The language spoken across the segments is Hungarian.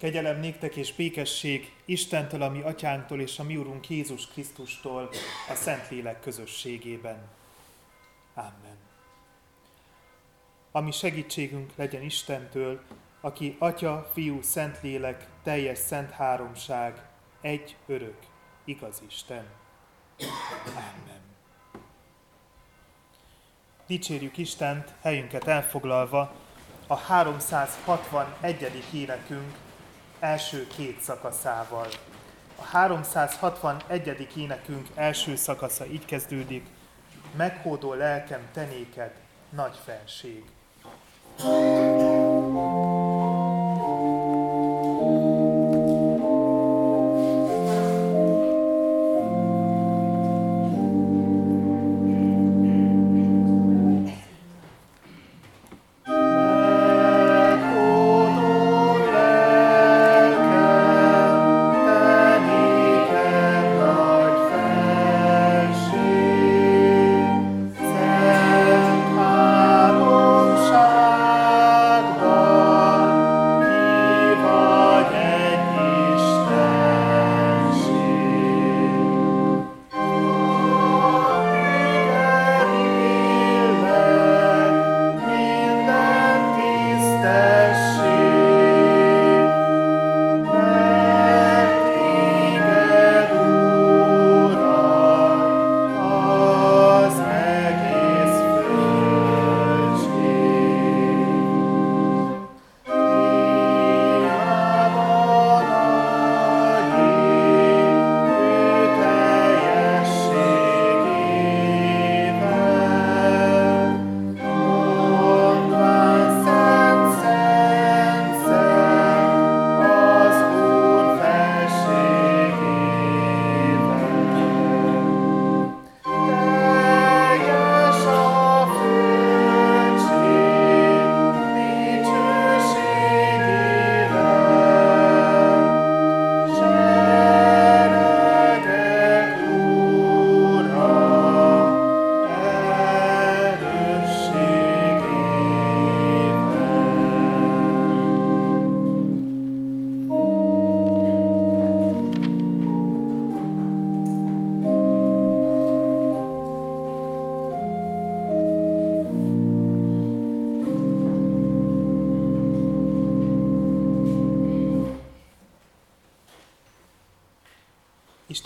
Kegyelem néktek és békesség Istentől, a mi atyánktól és a mi Urunk Jézus Krisztustól a Szentlélek közösségében. Amen. Ami segítségünk legyen Istentől, aki Atya, Fiú, Szentlélek, teljes szent háromság, egy örök, igaz Isten. Amen. Dicsérjük Istent, helyünket elfoglalva, a 361. énekünk első két szakaszával. A 361. énekünk első szakasza így kezdődik, meghódó lelkem tenéked, nagy felség. thank you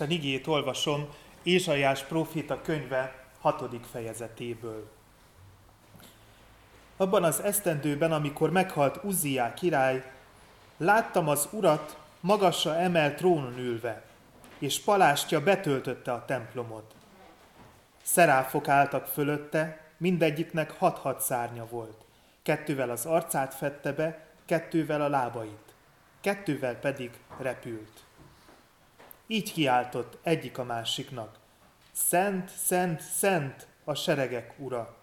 Isten igét olvasom Ézsaiás próféta könyve hatodik fejezetéből. Abban az esztendőben, amikor meghalt Uzziá király, láttam az urat magasra emelt trónon ülve, és palástja betöltötte a templomot. Szeráfok álltak fölötte, mindegyiknek hat-hat szárnya volt. Kettővel az arcát fette be, kettővel a lábait, kettővel pedig repült. Így kiáltott egyik a másiknak. Szent, szent, szent a seregek ura.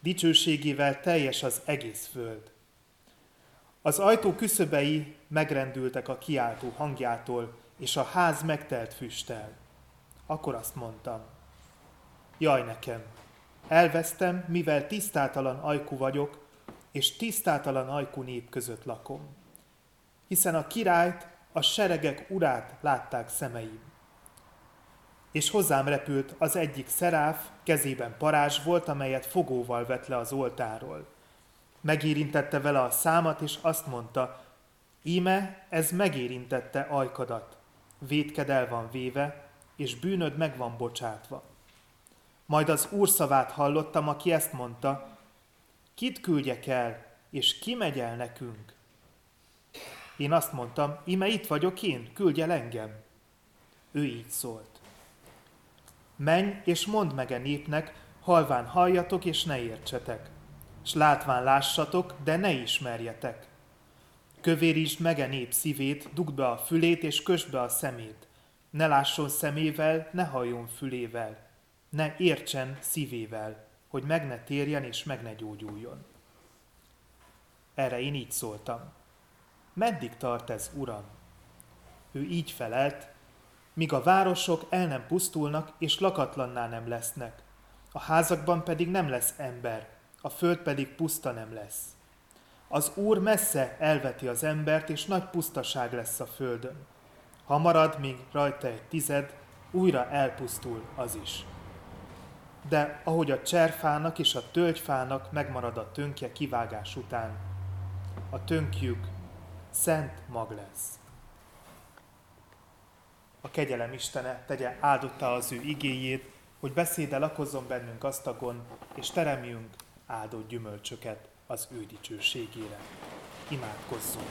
Dicsőségével teljes az egész föld. Az ajtó küszöbei megrendültek a kiáltó hangjától, és a ház megtelt füsttel. Akkor azt mondtam, jaj nekem, elvesztem, mivel tisztátalan ajkú vagyok, és tisztátalan ajkú nép között lakom. Hiszen a királyt a seregek urát látták szemeim. És hozzám repült az egyik szeráf, kezében parázs volt, amelyet fogóval vett le az oltáról. Megérintette vele a számat, és azt mondta, íme ez megérintette ajkadat, vétked el van véve, és bűnöd meg van bocsátva. Majd az úr szavát hallottam, aki ezt mondta, kit küldjek el, és ki megy el nekünk? Én azt mondtam, ime itt vagyok én, küldj el engem. Ő így szólt. Menj és mondd meg a népnek, halván halljatok és ne értsetek, s látván lássatok, de ne ismerjetek. Kövérítsd meg a nép szívét, dugd be a fülét és kösd be a szemét. Ne lásson szemével, ne halljon fülével, ne értsen szívével, hogy meg ne térjen és meg ne gyógyuljon. Erre én így szóltam meddig tart ez, Uram? Ő így felelt, míg a városok el nem pusztulnak és lakatlanná nem lesznek, a házakban pedig nem lesz ember, a föld pedig puszta nem lesz. Az Úr messze elveti az embert, és nagy pusztaság lesz a földön. Ha marad még rajta egy tized, újra elpusztul az is. De ahogy a cserfának és a tölgyfának megmarad a tönkje kivágás után, a tönkjük szent mag lesz. A kegyelem Istene tegye áldotta az ő igéjét, hogy beszéde lakozzon bennünk gazdagon, és teremjünk áldott gyümölcsöket az ő dicsőségére. Imádkozzunk!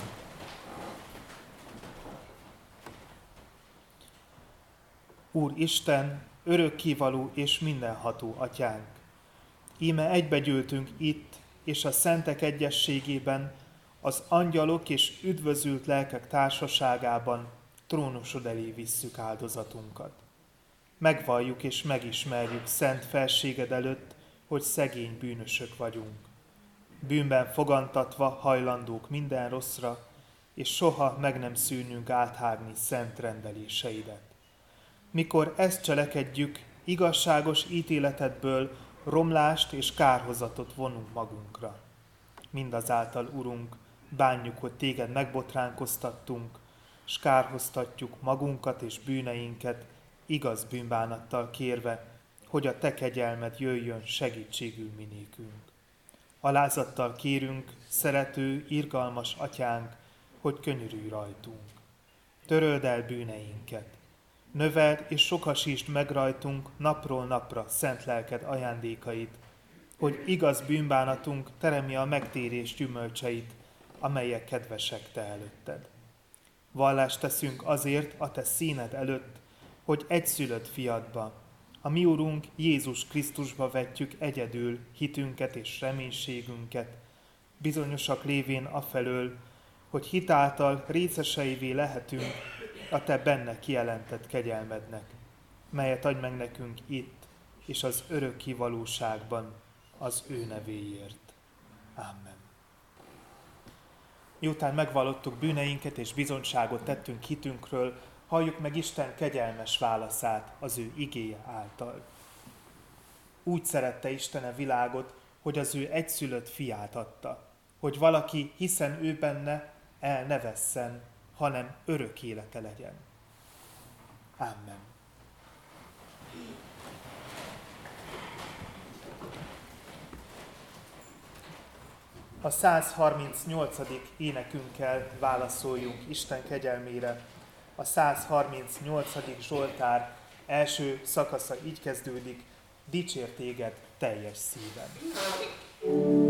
Úr Isten, örökkivaló és mindenható atyánk, íme egybegyűltünk itt, és a szentek egyességében, az angyalok és üdvözült lelkek társaságában trónusod elé visszük áldozatunkat. Megvalljuk és megismerjük szent felséged előtt, hogy szegény bűnösök vagyunk. Bűnben fogantatva hajlandók minden rosszra, és soha meg nem szűnünk áthágni szent rendeléseidet. Mikor ezt cselekedjük, igazságos ítéletedből romlást és kárhozatot vonunk magunkra. Mindazáltal, Urunk, bánjuk, hogy téged megbotránkoztattunk, s kárhoztatjuk magunkat és bűneinket, igaz bűnbánattal kérve, hogy a te kegyelmed jöjjön segítségül minékünk. Alázattal kérünk, szerető, irgalmas atyánk, hogy könyörülj rajtunk. Töröld el bűneinket. Növeld és sokasítsd meg rajtunk napról napra szent lelked ajándékait, hogy igaz bűnbánatunk teremje a megtérés gyümölcseit, amelyek kedvesek te előtted. Vallást teszünk azért a te színed előtt, hogy egyszülött fiadba, a mi Urunk Jézus Krisztusba vetjük egyedül hitünket és reménységünket, bizonyosak lévén afelől, hogy hitáltal részeseivé lehetünk a Te benne kijelentett kegyelmednek, melyet adj meg nekünk itt és az örök kivalóságban az ő nevéért. Amen. Miután megvallottuk bűneinket és bizonyságot tettünk hitünkről, halljuk meg Isten kegyelmes válaszát az ő igéje által. Úgy szerette Isten a világot, hogy az ő egyszülött fiát adta, hogy valaki, hiszen ő benne, el ne vesszen, hanem örök élete legyen. Amen. A 138. énekünkkel válaszoljunk Isten kegyelmére, a 138. Zsoltár első szakasza így kezdődik, dicsér téged teljes szívem.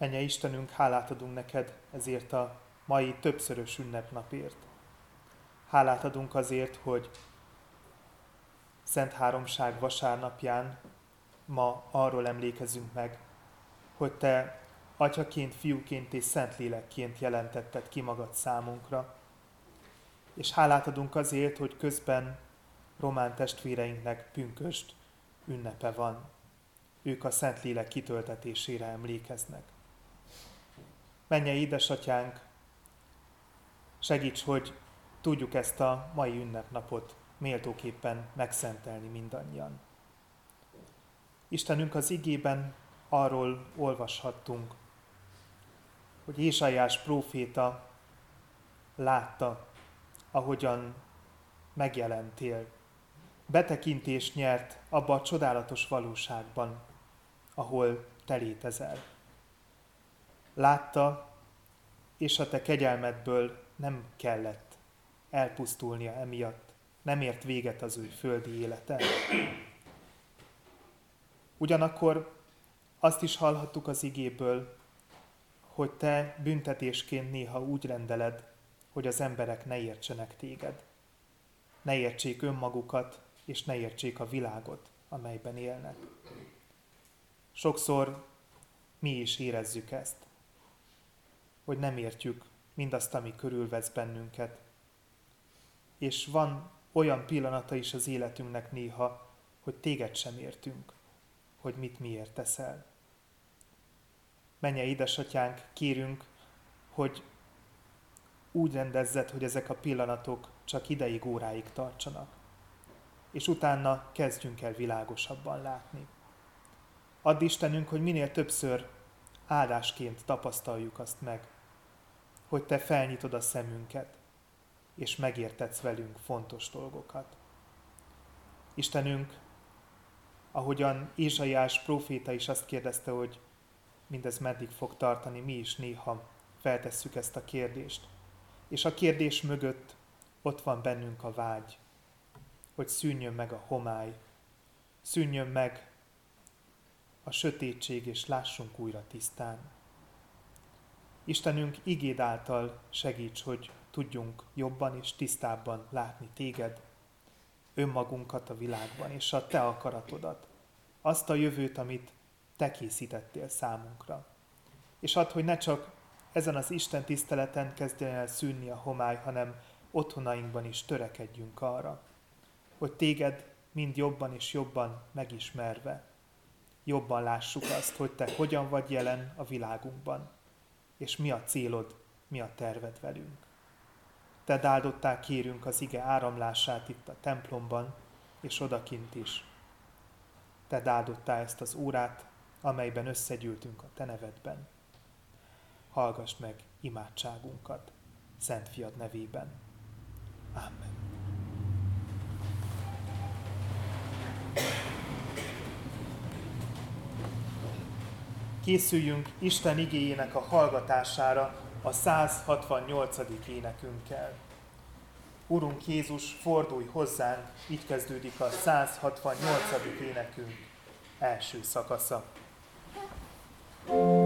Menje Istenünk, hálát adunk neked ezért a mai többszörös ünnepnapért. Hálát adunk azért, hogy Szent Háromság vasárnapján ma arról emlékezünk meg, hogy Te Atyaként, Fiúként és Szentlélekként jelentetted ki magad számunkra. És hálát adunk azért, hogy közben román testvéreinknek pünköst ünnepe van. Ők a Szentlélek kitöltetésére emlékeznek. Menje édesatyánk, segíts, hogy tudjuk ezt a mai ünnepnapot méltóképpen megszentelni mindannyian. Istenünk az igében arról olvashattunk, hogy Ézsaiás próféta látta, ahogyan megjelentél. Betekintést nyert abba a csodálatos valóságban, ahol te létezel. Látta, és a te kegyelmedből nem kellett elpusztulnia emiatt, nem ért véget az ő földi élete. Ugyanakkor azt is hallhattuk az igéből, hogy te büntetésként néha úgy rendeled, hogy az emberek ne értsenek téged. Ne értsék önmagukat, és ne értsék a világot, amelyben élnek. Sokszor mi is érezzük ezt, hogy nem értjük mindazt, ami körülvesz bennünket. És van olyan pillanata is az életünknek néha, hogy téged sem értünk, hogy mit miért teszel. Menje édesatyánk, kérünk, hogy úgy rendezzed, hogy ezek a pillanatok csak ideig, óráig tartsanak, és utána kezdjünk el világosabban látni. Add Istenünk, hogy minél többször áldásként tapasztaljuk azt meg, hogy Te felnyitod a szemünket, és megértetsz velünk fontos dolgokat. Istenünk, ahogyan Ézsaiás próféta is azt kérdezte, hogy mindez meddig fog tartani, mi is néha feltesszük ezt a kérdést. És a kérdés mögött ott van bennünk a vágy, hogy szűnjön meg a homály, szűnjön meg a sötétség, és lássunk újra tisztán. Istenünk igéd által segíts, hogy tudjunk jobban és tisztábban látni téged, önmagunkat a világban, és a te akaratodat, azt a jövőt, amit te készítettél számunkra. És add, hogy ne csak ezen az Isten tiszteleten kezdjen el szűnni a homály, hanem otthonainkban is törekedjünk arra, hogy téged mind jobban és jobban megismerve, jobban lássuk azt, hogy te hogyan vagy jelen a világunkban, és mi a célod, mi a terved velünk. Te áldottál kérünk az ige áramlását itt a templomban, és odakint is. Te áldottál ezt az órát, amelyben összegyűltünk a Te nevedben. Hallgass meg imádságunkat, Szent Fiad nevében. Amen. Készüljünk Isten igéjének a hallgatására a 168. énekünkkel. Urunk Jézus, fordulj hozzánk, így kezdődik a 168. énekünk első szakasza. Thank you.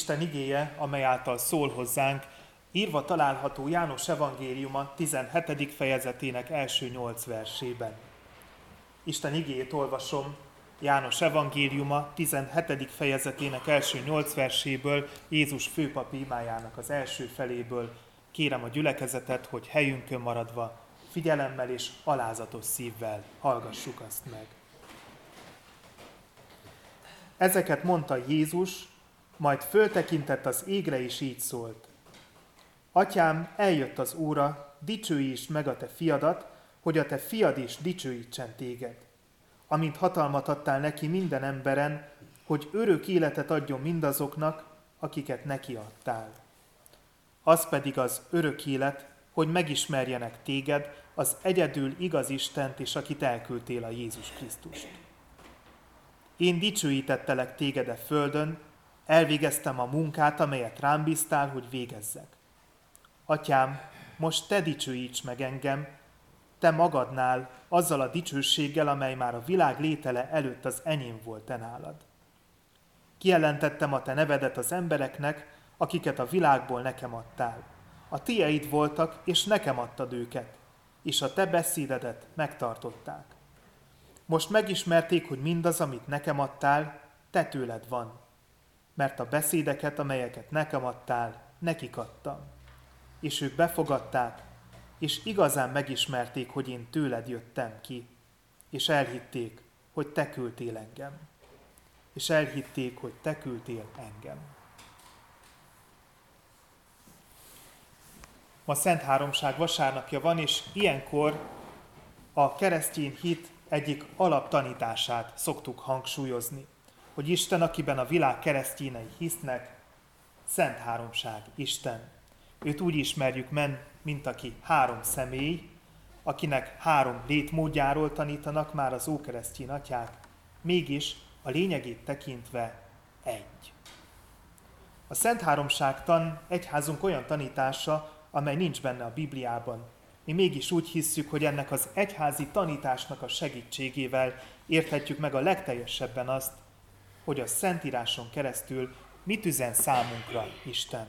Isten igéje, amely által szól hozzánk, írva található János evangéliuma 17. fejezetének első nyolc versében. Isten igéjét olvasom János evangéliuma 17. fejezetének első nyolc verséből, Jézus főpapi imájának az első feléből. Kérem a gyülekezetet, hogy helyünkön maradva, figyelemmel és alázatos szívvel hallgassuk azt meg. Ezeket mondta Jézus, majd föltekintett az égre, és így szólt. Atyám, eljött az óra, dicsőítsd meg a te fiadat, hogy a te fiad is dicsőítsen téged. Amint hatalmat adtál neki minden emberen, hogy örök életet adjon mindazoknak, akiket neki adtál. Az pedig az örök élet, hogy megismerjenek téged, az egyedül igaz Istent és akit elküldtél a Jézus Krisztust. Én dicsőítettelek téged a földön, elvégeztem a munkát, amelyet rám bíztál, hogy végezzek. Atyám, most te dicsőíts meg engem, te magadnál, azzal a dicsőséggel, amely már a világ létele előtt az enyém volt te nálad. Kijelentettem a te nevedet az embereknek, akiket a világból nekem adtál. A tieid voltak, és nekem adtad őket, és a te beszédedet megtartották. Most megismerték, hogy mindaz, amit nekem adtál, te tőled van, mert a beszédeket, amelyeket nekem adtál, nekik adtam. És ők befogadták, és igazán megismerték, hogy én tőled jöttem ki, és elhitték, hogy te küldtél engem. És elhitték, hogy te küldtél engem. Ma Szent Háromság vasárnapja van, és ilyenkor a keresztény hit egyik alaptanítását szoktuk hangsúlyozni, hogy Isten, akiben a világ keresztényei hisznek, Szent Háromság Isten. Őt úgy ismerjük men, mint aki három személy, akinek három létmódjáról tanítanak már az ókeresztény atyák, mégis a lényegét tekintve egy. A Szent Háromság tan egyházunk olyan tanítása, amely nincs benne a Bibliában. Mi mégis úgy hisszük, hogy ennek az egyházi tanításnak a segítségével érthetjük meg a legteljesebben azt, hogy a Szentíráson keresztül mit üzen számunkra Isten.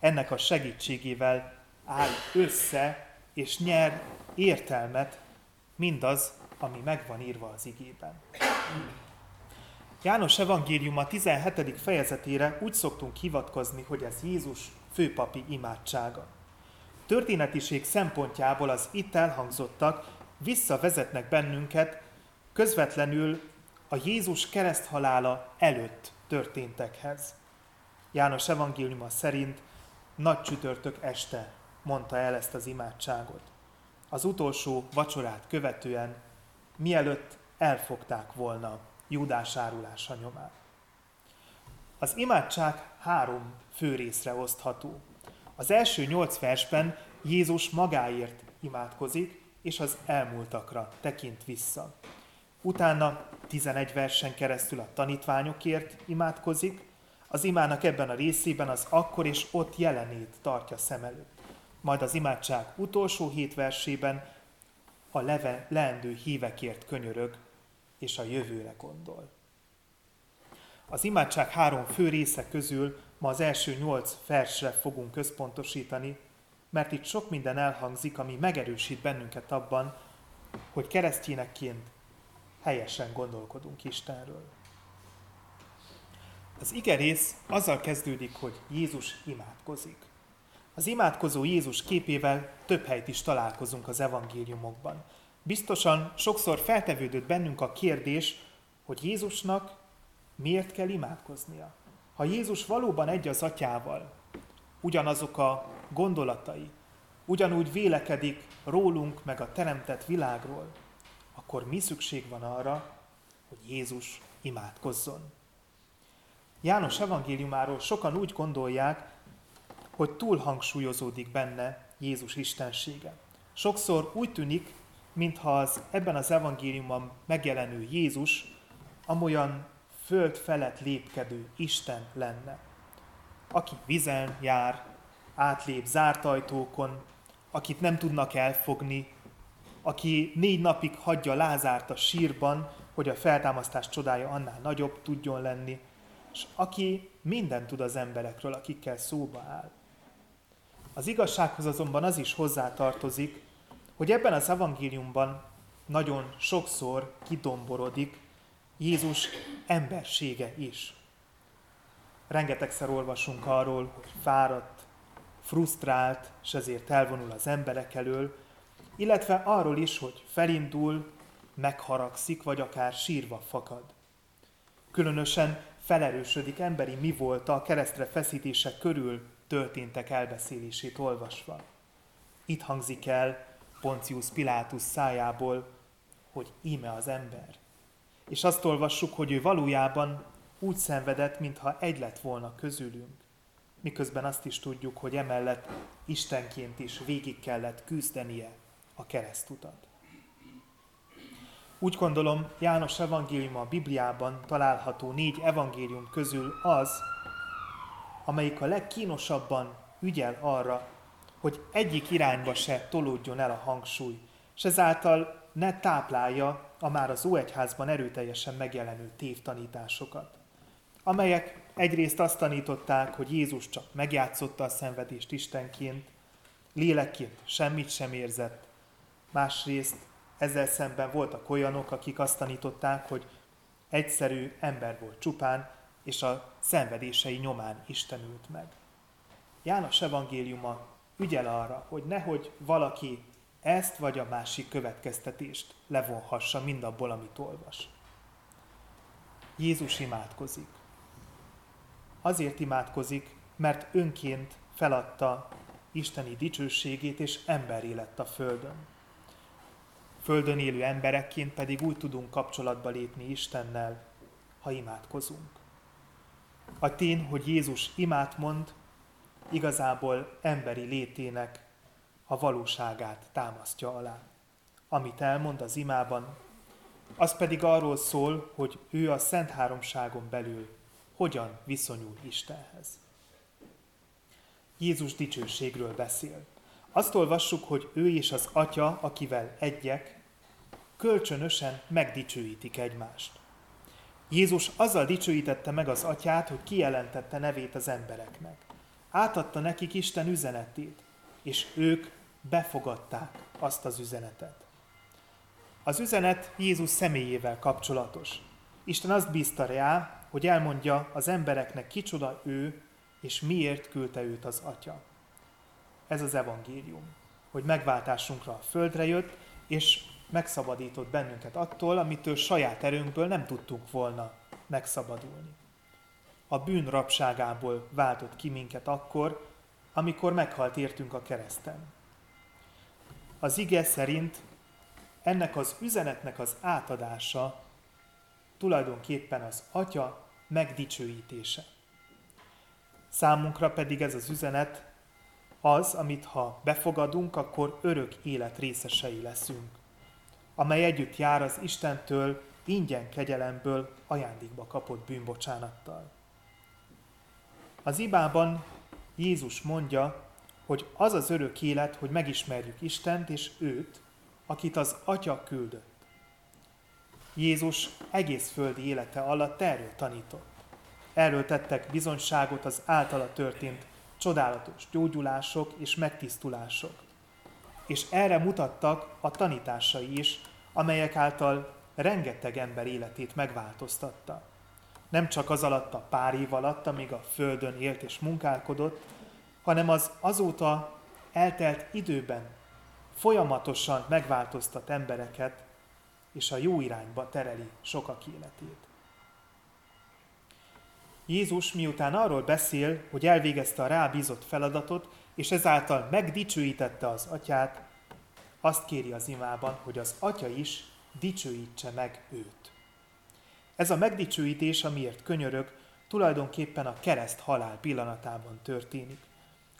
Ennek a segítségével áll össze és nyer értelmet mindaz, ami megvan írva az igében. János evangéliuma 17. fejezetére úgy szoktunk hivatkozni, hogy ez Jézus főpapi imádsága. Történetiség szempontjából az itt elhangzottak visszavezetnek bennünket közvetlenül a Jézus kereszthalála előtt történtekhez. János evangéliuma szerint nagy csütörtök este mondta el ezt az imádságot. Az utolsó vacsorát követően, mielőtt elfogták volna Júdás árulása nyomán. Az imádság három fő részre osztható. Az első nyolc versben Jézus magáért imádkozik, és az elmúltakra tekint vissza. Utána 11 versen keresztül a tanítványokért imádkozik, az imának ebben a részében az akkor és ott jelenét tartja szem előtt. Majd az imádság utolsó hét versében a leve, leendő hívekért könyörög, és a jövőre gondol. Az imádság három fő része közül ma az első nyolc versre fogunk központosítani, mert itt sok minden elhangzik, ami megerősít bennünket abban, hogy keresztényekként helyesen gondolkodunk Istenről. Az igerész azzal kezdődik, hogy Jézus imádkozik. Az imádkozó Jézus képével több helyt is találkozunk az evangéliumokban. Biztosan sokszor feltevődött bennünk a kérdés, hogy Jézusnak miért kell imádkoznia. Ha Jézus valóban egy az atyával, ugyanazok a gondolatai, ugyanúgy vélekedik rólunk, meg a teremtett világról, akkor mi szükség van arra, hogy Jézus imádkozzon. János evangéliumáról sokan úgy gondolják, hogy túl hangsúlyozódik benne Jézus istensége. Sokszor úgy tűnik, mintha az ebben az evangéliumban megjelenő Jézus amolyan föld felett lépkedő Isten lenne, aki vizen jár, átlép zárt ajtókon, akit nem tudnak elfogni, aki négy napig hagyja Lázárt a sírban, hogy a feltámasztás csodája annál nagyobb tudjon lenni, és aki minden tud az emberekről, akikkel szóba áll. Az igazsághoz azonban az is hozzátartozik, hogy ebben az evangéliumban nagyon sokszor kidomborodik Jézus embersége is. Rengetegszer olvasunk arról, hogy fáradt, frusztrált, és ezért elvonul az emberek elől, illetve arról is, hogy felindul, megharagszik, vagy akár sírva fakad. Különösen felerősödik emberi mi volt a keresztre feszítések körül történtek elbeszélését olvasva. Itt hangzik el Pontius Pilátus szájából, hogy íme az ember. És azt olvassuk, hogy ő valójában úgy szenvedett, mintha egy lett volna közülünk. Miközben azt is tudjuk, hogy emellett Istenként is végig kellett küzdenie a keresztutat. Úgy gondolom, János evangélium a Bibliában található négy evangélium közül az, amelyik a legkínosabban ügyel arra, hogy egyik irányba se tolódjon el a hangsúly, és ezáltal ne táplálja a már az Óegyházban erőteljesen megjelenő tévtanításokat, amelyek egyrészt azt tanították, hogy Jézus csak megjátszotta a szenvedést Istenként, lélekként semmit sem érzett, másrészt ezzel szemben voltak olyanok, akik azt tanították, hogy egyszerű ember volt csupán, és a szenvedései nyomán Isten ült meg. János evangéliuma ügyel arra, hogy nehogy valaki ezt vagy a másik következtetést levonhassa mindabból, amit olvas. Jézus imádkozik. Azért imádkozik, mert önként feladta isteni dicsőségét, és emberé lett a földön. Földön élő emberekként pedig úgy tudunk kapcsolatba lépni Istennel, ha imádkozunk. A tény, hogy Jézus imát mond, igazából emberi létének a valóságát támasztja alá. Amit elmond az imában, az pedig arról szól, hogy ő a Szent Háromságon belül hogyan viszonyul Istenhez. Jézus dicsőségről beszél. Azt olvassuk, hogy ő és az Atya, akivel egyek, kölcsönösen megdicsőítik egymást. Jézus azzal dicsőítette meg az atyát, hogy kijelentette nevét az embereknek. Átadta nekik Isten üzenetét, és ők befogadták azt az üzenetet. Az üzenet Jézus személyével kapcsolatos. Isten azt bízta rá, hogy elmondja az embereknek kicsoda ő, és miért küldte őt az Atya. Ez az evangélium, hogy megváltásunkra a földre jött, és megszabadított bennünket attól, amitől saját erőnkből nem tudtunk volna megszabadulni. A bűn rabságából váltott ki minket akkor, amikor meghalt értünk a kereszten. Az ige szerint ennek az üzenetnek az átadása tulajdonképpen az Atya megdicsőítése. Számunkra pedig ez az üzenet az, amit ha befogadunk, akkor örök élet részesei leszünk amely együtt jár az Istentől ingyen kegyelemből ajándékba kapott bűnbocsánattal. Az ibában Jézus mondja, hogy az az örök élet, hogy megismerjük Istent és őt, akit az Atya küldött. Jézus egész földi élete alatt erről tanított. Erről tettek bizonyságot az általa történt csodálatos gyógyulások és megtisztulások és erre mutattak a tanításai is, amelyek által rengeteg ember életét megváltoztatta. Nem csak az alatt a pár év alatt, amíg a Földön élt és munkálkodott, hanem az azóta eltelt időben folyamatosan megváltoztat embereket, és a jó irányba tereli sokak életét. Jézus miután arról beszél, hogy elvégezte a rábízott feladatot, és ezáltal megdicsőítette az atyát, azt kéri az imában, hogy az atya is dicsőítse meg őt. Ez a megdicsőítés, amiért könyörög, tulajdonképpen a kereszt halál pillanatában történik.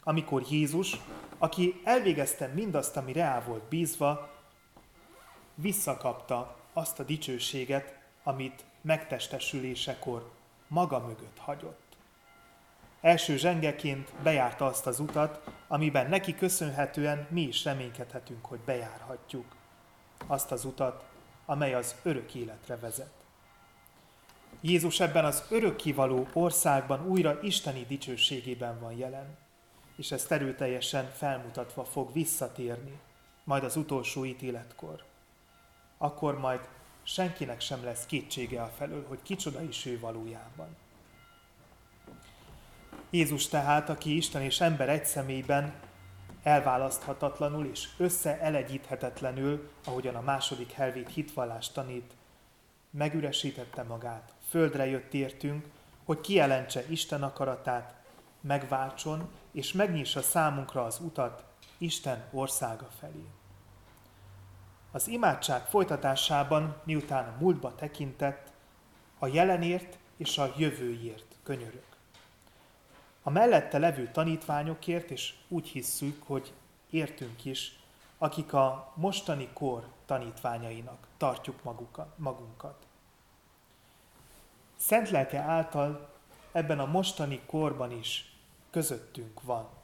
Amikor Jézus, aki elvégezte mindazt, ami reál volt bízva, visszakapta azt a dicsőséget, amit megtestesülésekor maga mögött hagyott első zsengeként bejárta azt az utat, amiben neki köszönhetően mi is reménykedhetünk, hogy bejárhatjuk. Azt az utat, amely az örök életre vezet. Jézus ebben az örökkivaló országban újra isteni dicsőségében van jelen, és ez terülteljesen felmutatva fog visszatérni, majd az utolsó ítéletkor. Akkor majd senkinek sem lesz kétsége a felől, hogy kicsoda is ő valójában. Jézus tehát, aki Isten és ember egy személyben elválaszthatatlanul és összeelegyíthetetlenül, ahogyan a második helvét hitvallás tanít, megüresítette magát, földre jött értünk, hogy kijelentse Isten akaratát, megváltson és megnyissa számunkra az utat Isten országa felé. Az imádság folytatásában, miután a múltba tekintett, a jelenért és a jövőért könyörög. A mellette levő tanítványokért, és úgy hisszük, hogy értünk is, akik a mostani kor tanítványainak tartjuk magukat, magunkat. Szent lelke által ebben a mostani korban is közöttünk van.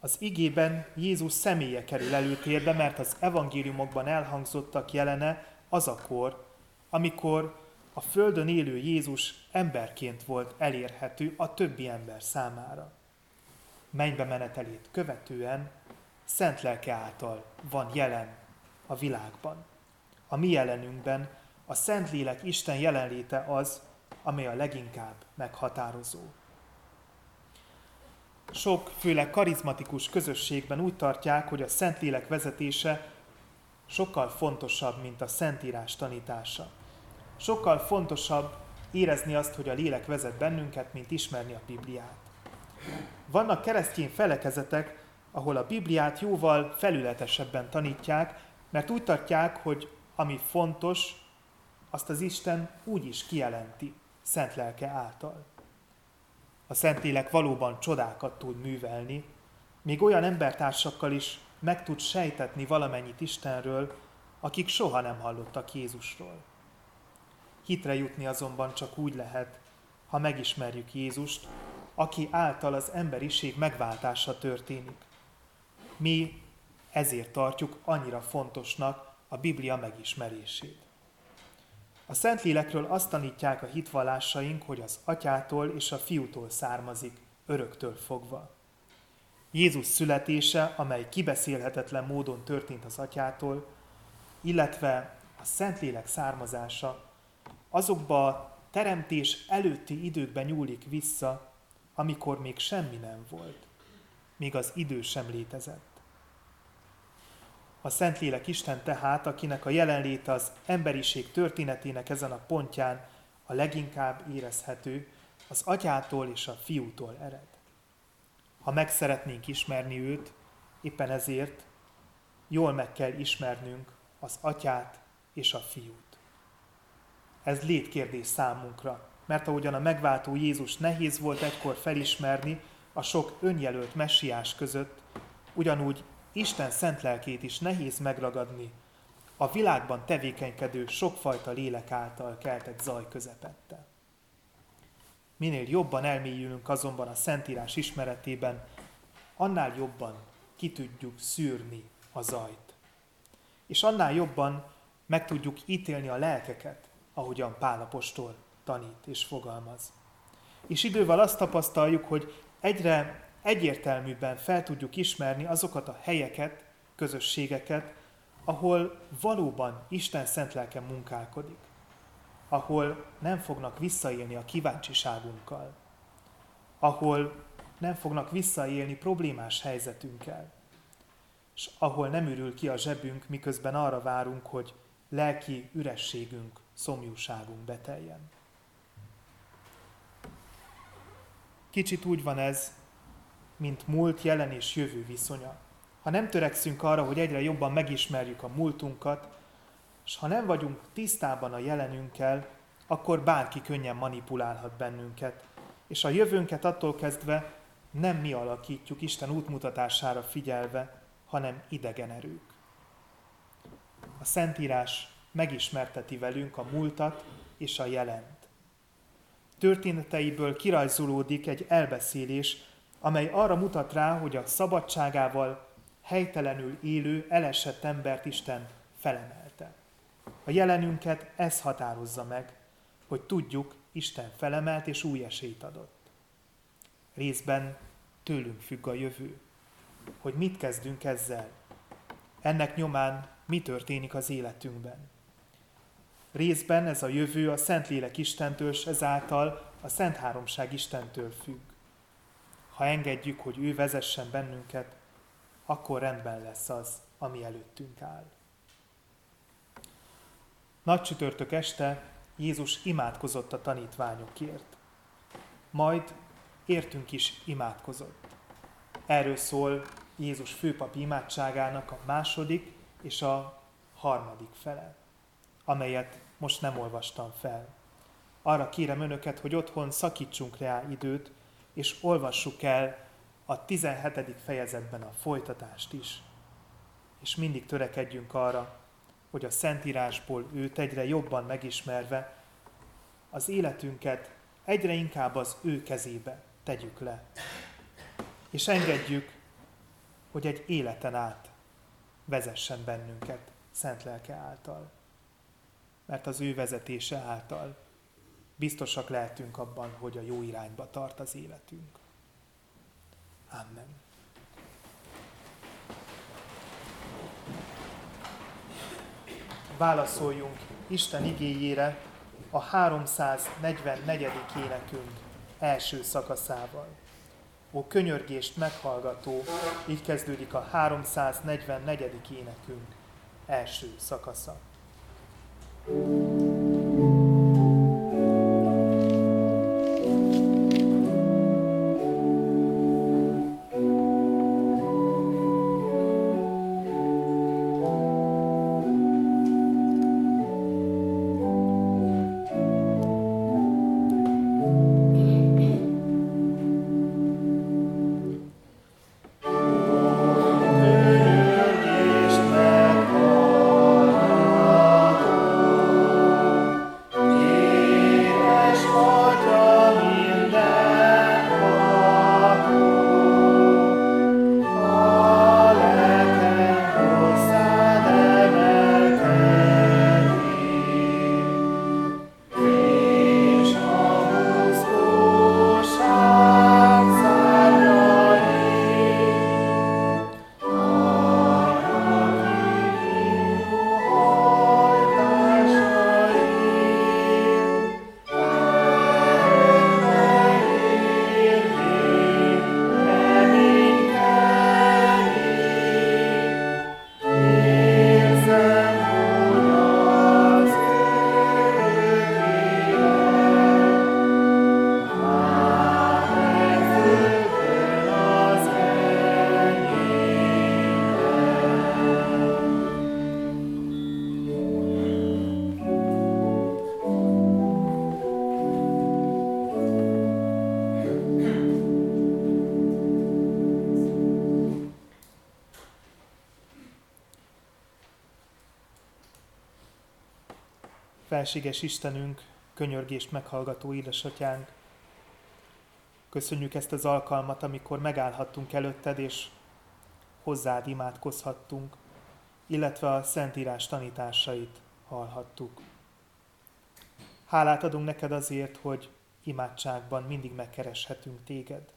Az igében Jézus személye kerül előtérbe, mert az evangéliumokban elhangzottak jelene az a kor, amikor a földön élő Jézus emberként volt elérhető a többi ember számára. Mennybe menetelét követően szent lelke által van jelen a világban. A mi jelenünkben a Szentlélek Isten jelenléte az, amely a leginkább meghatározó. Sok, főleg karizmatikus közösségben úgy tartják, hogy a Szentlélek vezetése sokkal fontosabb, mint a Szentírás tanítása. Sokkal fontosabb érezni azt, hogy a lélek vezet bennünket, mint ismerni a Bibliát. Vannak keresztény felekezetek, ahol a Bibliát jóval felületesebben tanítják, mert úgy tartják, hogy ami fontos, azt az Isten úgy is kijelenti, szent lelke által. A Szentlélek valóban csodákat tud művelni, még olyan embertársakkal is meg tud sejtetni valamennyit Istenről, akik soha nem hallottak Jézusról. Hitre jutni azonban csak úgy lehet, ha megismerjük Jézust, aki által az emberiség megváltása történik. Mi ezért tartjuk annyira fontosnak a Biblia megismerését. A Szentlélekről azt tanítják a hitvallásaink, hogy az atyától és a fiútól származik, öröktől fogva. Jézus születése, amely kibeszélhetetlen módon történt az atyától, illetve a Szentlélek származása azokba a teremtés előtti időkben nyúlik vissza, amikor még semmi nem volt, még az idő sem létezett. A Szentlélek Isten tehát, akinek a jelenléte az emberiség történetének ezen a pontján a leginkább érezhető, az atyától és a fiútól ered. Ha meg szeretnénk ismerni őt, éppen ezért jól meg kell ismernünk az atyát és a fiút. Ez létkérdés számunkra, mert ahogyan a megváltó Jézus nehéz volt egykor felismerni a sok önjelölt messiás között, ugyanúgy Isten szent lelkét is nehéz megragadni a világban tevékenykedő sokfajta lélek által keltett zaj közepette. Minél jobban elmélyülünk azonban a Szentírás ismeretében, annál jobban ki tudjuk szűrni a zajt. És annál jobban meg tudjuk ítélni a lelkeket, ahogyan Pálapostól tanít és fogalmaz. És idővel azt tapasztaljuk, hogy egyre egyértelműbben fel tudjuk ismerni azokat a helyeket, közösségeket, ahol valóban Isten szent lelke munkálkodik, ahol nem fognak visszaélni a kíváncsiságunkkal, ahol nem fognak visszaélni problémás helyzetünkkel, és ahol nem ürül ki a zsebünk, miközben arra várunk, hogy lelki ürességünk, szomjúságunk beteljen. Kicsit úgy van ez, mint múlt, jelen és jövő viszonya. Ha nem törekszünk arra, hogy egyre jobban megismerjük a múltunkat, és ha nem vagyunk tisztában a jelenünkkel, akkor bárki könnyen manipulálhat bennünket, és a jövőnket attól kezdve nem mi alakítjuk Isten útmutatására figyelve, hanem idegen erők. A Szentírás megismerteti velünk a múltat és a jelent. Történeteiből kirajzolódik egy elbeszélés, amely arra mutat rá, hogy a szabadságával helytelenül élő, elesett embert Isten felemelte. A jelenünket ez határozza meg, hogy tudjuk, Isten felemelt és új esélyt adott. Részben tőlünk függ a jövő, hogy mit kezdünk ezzel. Ennek nyomán mi történik az életünkben. Részben ez a jövő a Szentlélek Istentől, és ezáltal a Szent Háromság Istentől függ. Ha engedjük, hogy ő vezessen bennünket, akkor rendben lesz az, ami előttünk áll. Nagy csütörtök este Jézus imádkozott a tanítványokért. Majd értünk is imádkozott. Erről szól Jézus főpapi imádságának a második és a harmadik fele, amelyet most nem olvastam fel. Arra kérem önöket, hogy otthon szakítsunk rá időt, és olvassuk el a 17. fejezetben a folytatást is. És mindig törekedjünk arra, hogy a Szentírásból őt egyre jobban megismerve, az életünket egyre inkább az ő kezébe tegyük le. És engedjük, hogy egy életen át vezessen bennünket szent lelke által. Mert az ő vezetése által biztosak lehetünk abban, hogy a jó irányba tart az életünk. Amen. Válaszoljunk Isten igéjére a 344. énekünk első szakaszával. Ó könyörgést meghallgató, így kezdődik a 344. énekünk első szakasza. Felséges Istenünk, könyörgést meghallgató édesatyánk, köszönjük ezt az alkalmat, amikor megállhattunk előtted, és hozzád imádkozhattunk, illetve a Szentírás tanításait hallhattuk. Hálát adunk neked azért, hogy imádságban mindig megkereshetünk téged.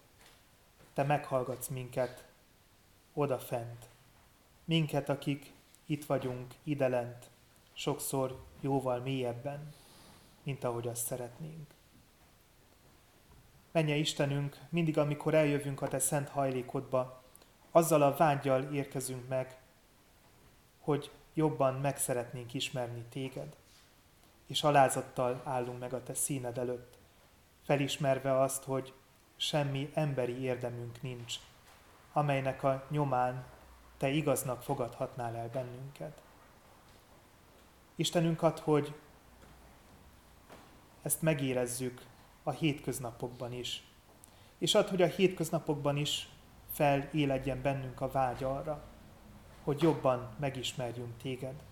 Te meghallgatsz minket odafent, minket, akik itt vagyunk, idelent, sokszor jóval mélyebben, mint ahogy azt szeretnénk. Menje Istenünk, mindig, amikor eljövünk a Te szent hajlékodba, azzal a vágyjal érkezünk meg, hogy jobban meg szeretnénk ismerni Téged, és alázattal állunk meg a Te színed előtt, felismerve azt, hogy semmi emberi érdemünk nincs, amelynek a nyomán Te igaznak fogadhatnál el bennünket. Istenünk ad, hogy ezt megérezzük a hétköznapokban is. És ad, hogy a hétköznapokban is feléledjen bennünk a vágy arra, hogy jobban megismerjünk téged.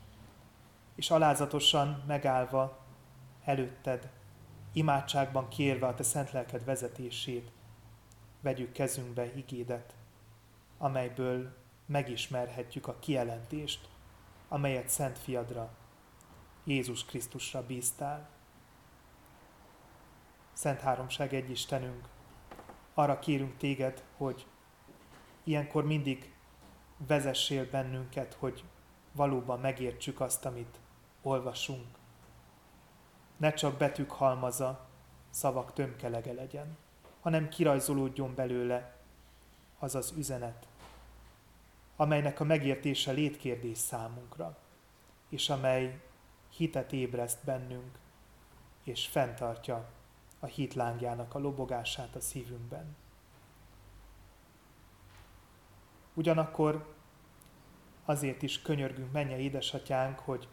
És alázatosan megállva előtted, imádságban kérve a te szent lelked vezetését, vegyük kezünkbe igédet, amelyből megismerhetjük a kijelentést, amelyet Szent Fiadra Jézus Krisztusra bíztál. Szent Háromság egy Istenünk, arra kérünk téged, hogy ilyenkor mindig vezessél bennünket, hogy valóban megértsük azt, amit olvasunk. Ne csak betűk halmaza, szavak tömkelege legyen, hanem kirajzolódjon belőle az az üzenet, amelynek a megértése létkérdés számunkra, és amely hitet ébreszt bennünk, és fenntartja a hitlángjának a lobogását a szívünkben. Ugyanakkor azért is könyörgünk, menje édesatyánk, hogy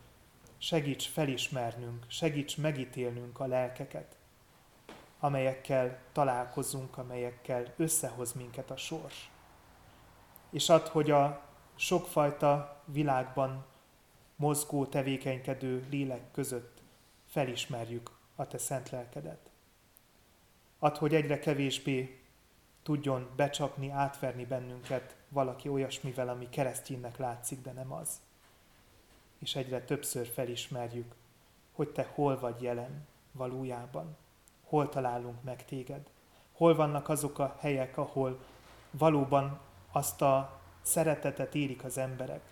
segíts felismernünk, segíts megítélnünk a lelkeket, amelyekkel találkozunk, amelyekkel összehoz minket a sors. És add, hogy a sokfajta világban mozgó, tevékenykedő lélek között felismerjük a te szent lelkedet. Add, hogy egyre kevésbé tudjon becsapni, átverni bennünket valaki olyasmivel, ami kereszténynek látszik, de nem az. És egyre többször felismerjük, hogy te hol vagy jelen valójában, hol találunk meg téged, hol vannak azok a helyek, ahol valóban azt a szeretetet érik az emberek,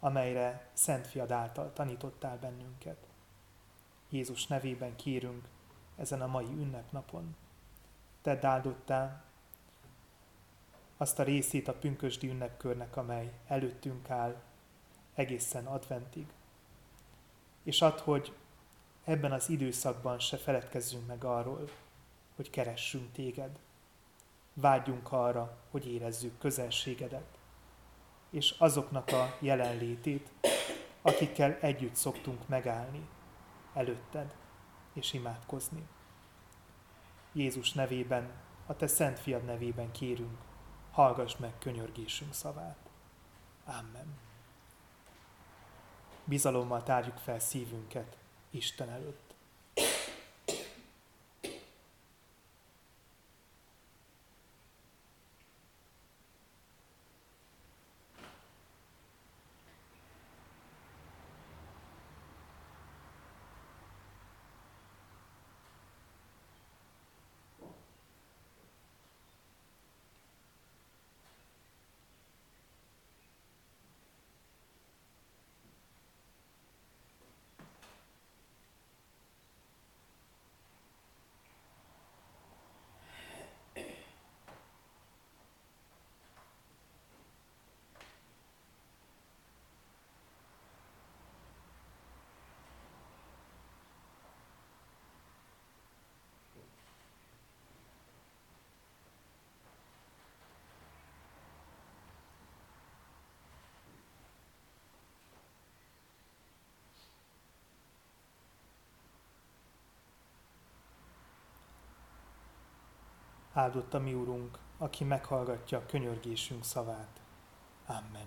amelyre Szent Fiad által tanítottál bennünket. Jézus nevében kérünk ezen a mai ünnepnapon. Tedd áldottá azt a részét a pünkösdi ünnepkörnek, amely előttünk áll egészen adventig. És add, hogy ebben az időszakban se feledkezzünk meg arról, hogy keressünk téged. Vágyjunk arra, hogy érezzük közelségedet, és azoknak a jelenlétét, akikkel együtt szoktunk megállni előtted és imádkozni. Jézus nevében, a te szent fiad nevében kérünk, hallgass meg könyörgésünk szavát. Amen. Bizalommal tárjuk fel szívünket Isten előtt. Áldott a mi Urunk, aki meghallgatja a könyörgésünk szavát. Amen.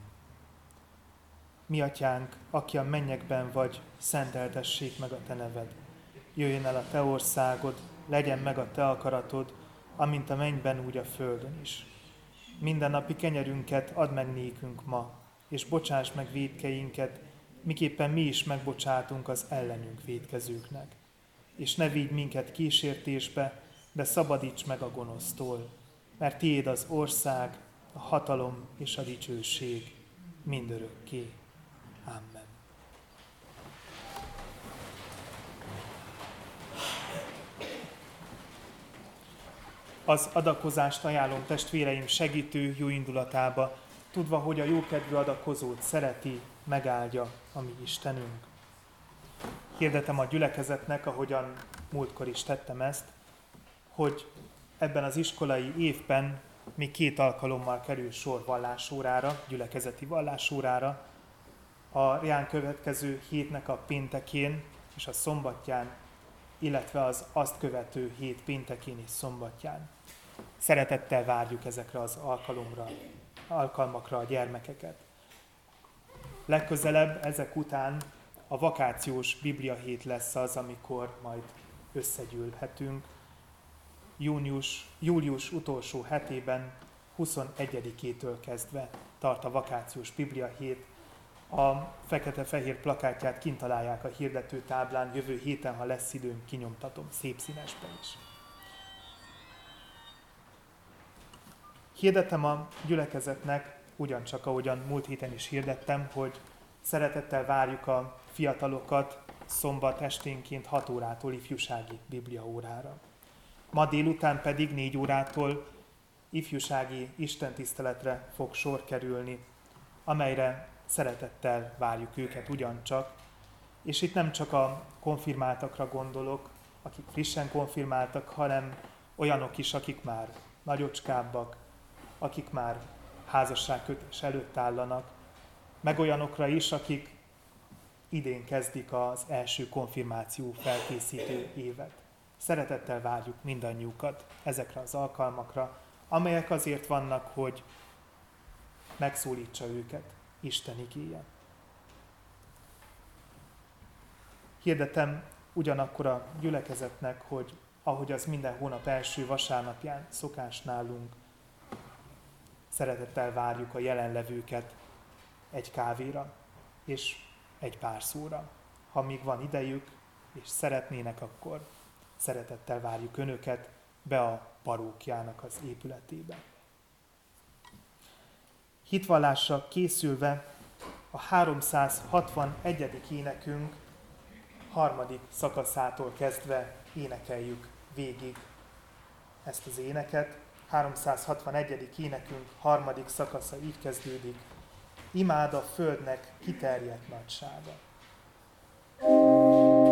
Mi atyánk, aki a mennyekben vagy, szenteltessék meg a te neved. Jöjjön el a te országod, legyen meg a te akaratod, amint a mennyben, úgy a földön is. Minden napi kenyerünket add meg nékünk ma, és bocsáss meg védkeinket, miképpen mi is megbocsátunk az ellenünk védkezőknek. És ne vigy minket kísértésbe, de szabadíts meg a gonosztól, mert tiéd az ország, a hatalom és a dicsőség mindörökké. Amen. Az adakozást ajánlom testvéreim segítő jó indulatába, tudva, hogy a jókedvű adakozót szereti, megáldja a mi Istenünk. Hirdetem a gyülekezetnek, ahogyan múltkor is tettem ezt, hogy ebben az iskolai évben még két alkalommal kerül sor vallásórára, gyülekezeti vallásórára, a rán következő hétnek a péntekén és a szombatján, illetve az azt követő hét péntekén és szombatján. Szeretettel várjuk ezekre az alkalomra, alkalmakra a gyermekeket. Legközelebb ezek után a vakációs Biblia hét lesz az, amikor majd összegyűlhetünk, június, július utolsó hetében, 21-től kezdve tart a vakációs Biblia hét, a fekete-fehér plakátját kint találják a hirdető táblán, jövő héten, ha lesz időm, kinyomtatom szép színesben is. Hirdetem a gyülekezetnek, ugyancsak ahogyan múlt héten is hirdettem, hogy szeretettel várjuk a fiatalokat szombat esténként 6 órától ifjúsági bibliaórára. Ma délután pedig 4 órától ifjúsági istentiszteletre fog sor kerülni, amelyre szeretettel várjuk őket ugyancsak. És itt nem csak a konfirmáltakra gondolok, akik frissen konfirmáltak, hanem olyanok is, akik már nagyocskábbak, akik már házasságkötés előtt állanak, meg olyanokra is, akik idén kezdik az első konfirmáció felkészítő évet. Szeretettel várjuk mindannyiukat ezekre az alkalmakra, amelyek azért vannak, hogy megszólítsa őket Isten igéje. Hirdetem ugyanakkor a gyülekezetnek, hogy ahogy az minden hónap első vasárnapján szokás nálunk, szeretettel várjuk a jelenlevőket egy kávéra és egy pár szóra. Ha még van idejük és szeretnének, akkor szeretettel várjuk Önöket be a parókjának az épületébe. Hitvallásra készülve a 361. énekünk harmadik szakaszától kezdve énekeljük végig ezt az éneket. 361. énekünk harmadik szakasza így kezdődik. Imád a földnek kiterjedt nagysága. tegyünk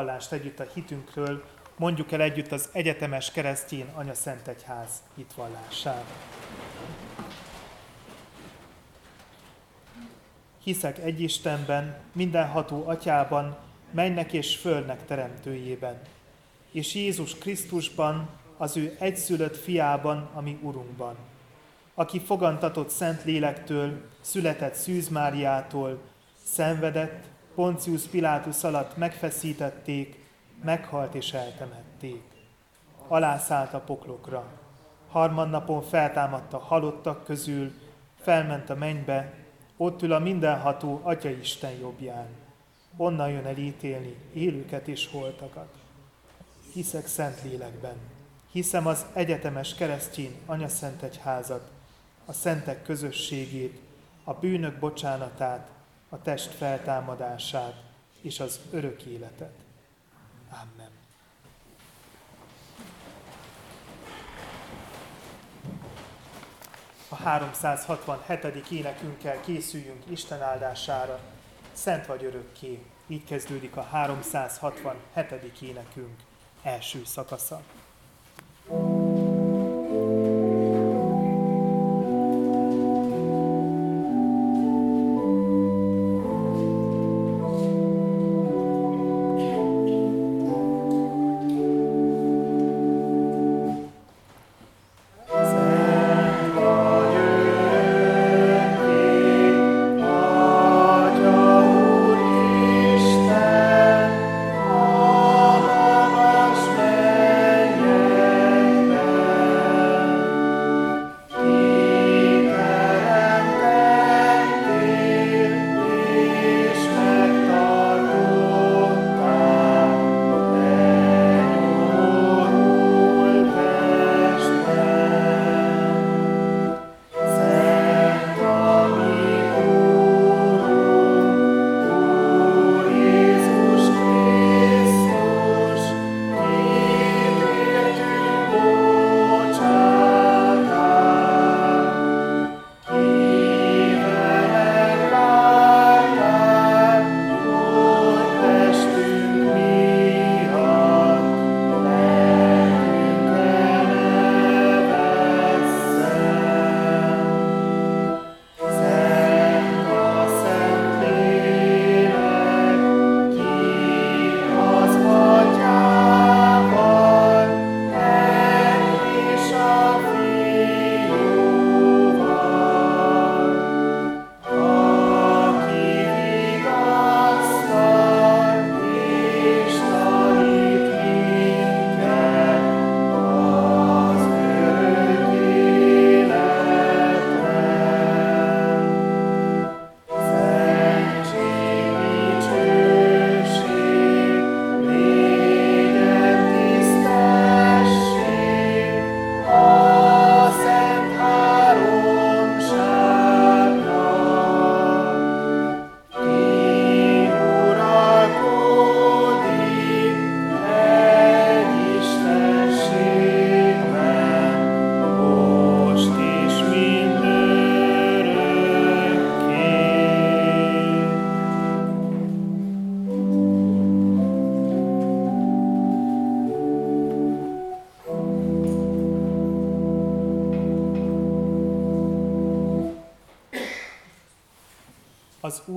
vallást együtt a hitünkről, mondjuk el együtt az egyetemes keresztjén Anya Szent Egyház hitvallását. Hiszek egy Istenben, mindenható atyában, mennek és földnek teremtőjében, és Jézus Krisztusban, az ő egyszülött fiában, ami Urunkban, aki fogantatott Szent Lélektől, született Szűz Máriától, szenvedett, Poncius Pilátus alatt megfeszítették, meghalt és eltemették. Alászállt a poklokra. Harmadnapon feltámadta halottak közül, felment a mennybe, ott ül a mindenható Atya Isten jobbján. Onnan jön el ítélni élőket és holtakat. Hiszek Szent Lélekben. Hiszem az egyetemes keresztény Szent Egyházat, a szentek közösségét, a bűnök bocsánatát, a test feltámadását és az örök életet. Amen. A 367. énekünkkel készüljünk Isten áldására. Szent vagy örökké. Így kezdődik a 367. énekünk első szakasza. thank you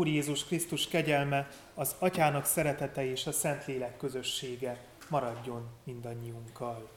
Úr Jézus Krisztus kegyelme, az Atyának szeretete és a Szentlélek közössége maradjon mindannyiunkkal.